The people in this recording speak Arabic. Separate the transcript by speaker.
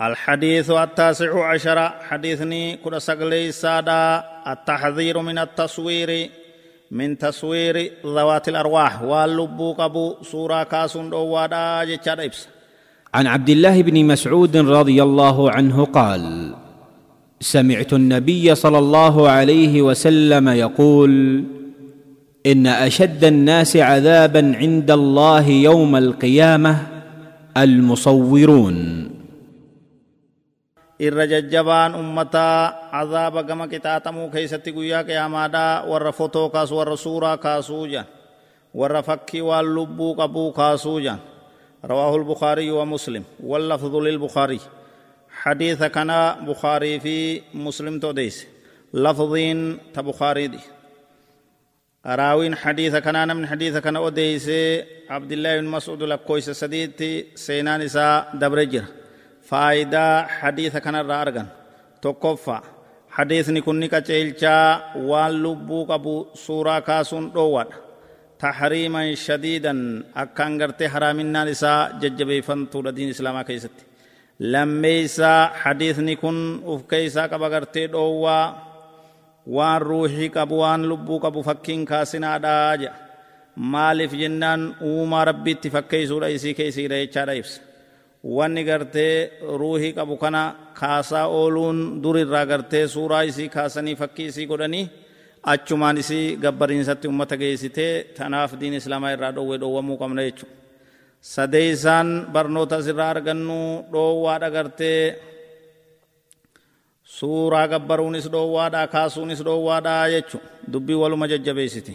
Speaker 1: الحديث التاسع عشر حديثني كل سقلي سادا التحذير من التصوير من تصوير ذوات الأرواح. واللبو قبو سورة كاسون وادا جتشار
Speaker 2: عن عبد الله بن مسعود رضي الله عنه قال سمعت النبي صلى الله عليه وسلم يقول إن أشد الناس عذابا عند الله يوم القيامة المصورون.
Speaker 1: Irra jajjabaan ummataa azaaba gama qixaaxamuu keeysatti guyyaa qiyaamaadhaa warra fotoo kaasu warra suuraa kaasuu jan warra fakkii waan lubbuu qabuu kaasuu jan رواه البخاري ومسلم واللفظ للبخاري حديث كان بخاري في مسلم توديس لفظين تبخاري دي راوين حديث كان من حديث كان أوديس عبد الله بن مسعود لكويس سديتي سينان إساء دبرجر faayidaa hadiisa kanarraa argan. Tokkoffaa hadiisni kunni qaceelchaa waan lubbuu qabu suuraa kaasuun dhoowwadha. Tahriiman shadiidan akkaan gartee haraaminaan isaa jajjabeeffantuudha diin islaamaa keessatti. Lammeeysaa hadiisni kun uf keeysaa qaba gartee dhoowwaa. Waan ruuxii qabu waan lubbuu qabu fakkiin kaasinaadhaa jedha maaliif jennaan uumaa rabbiitti fakkeeysuudha isii keeysiidha jechaadha ibsa wanni gartee ruuhii qabu kana kaasaa ooluun durirraa gartee suuraa isii kaasanii fakkii isii godhanii achumaan isii gabbariinsatti ummata geessitee tanaaf diin islaamaa irraa dhoowwee dhoowwamuu qabna jechuudha. sadeeysaan barnoota asirraa argannu dhoowwaadha gartee suuraa gabbaruunis dhoowwaadha kaasuunis dhoowwaadha jechu dubbii waluma jajjabeessiti.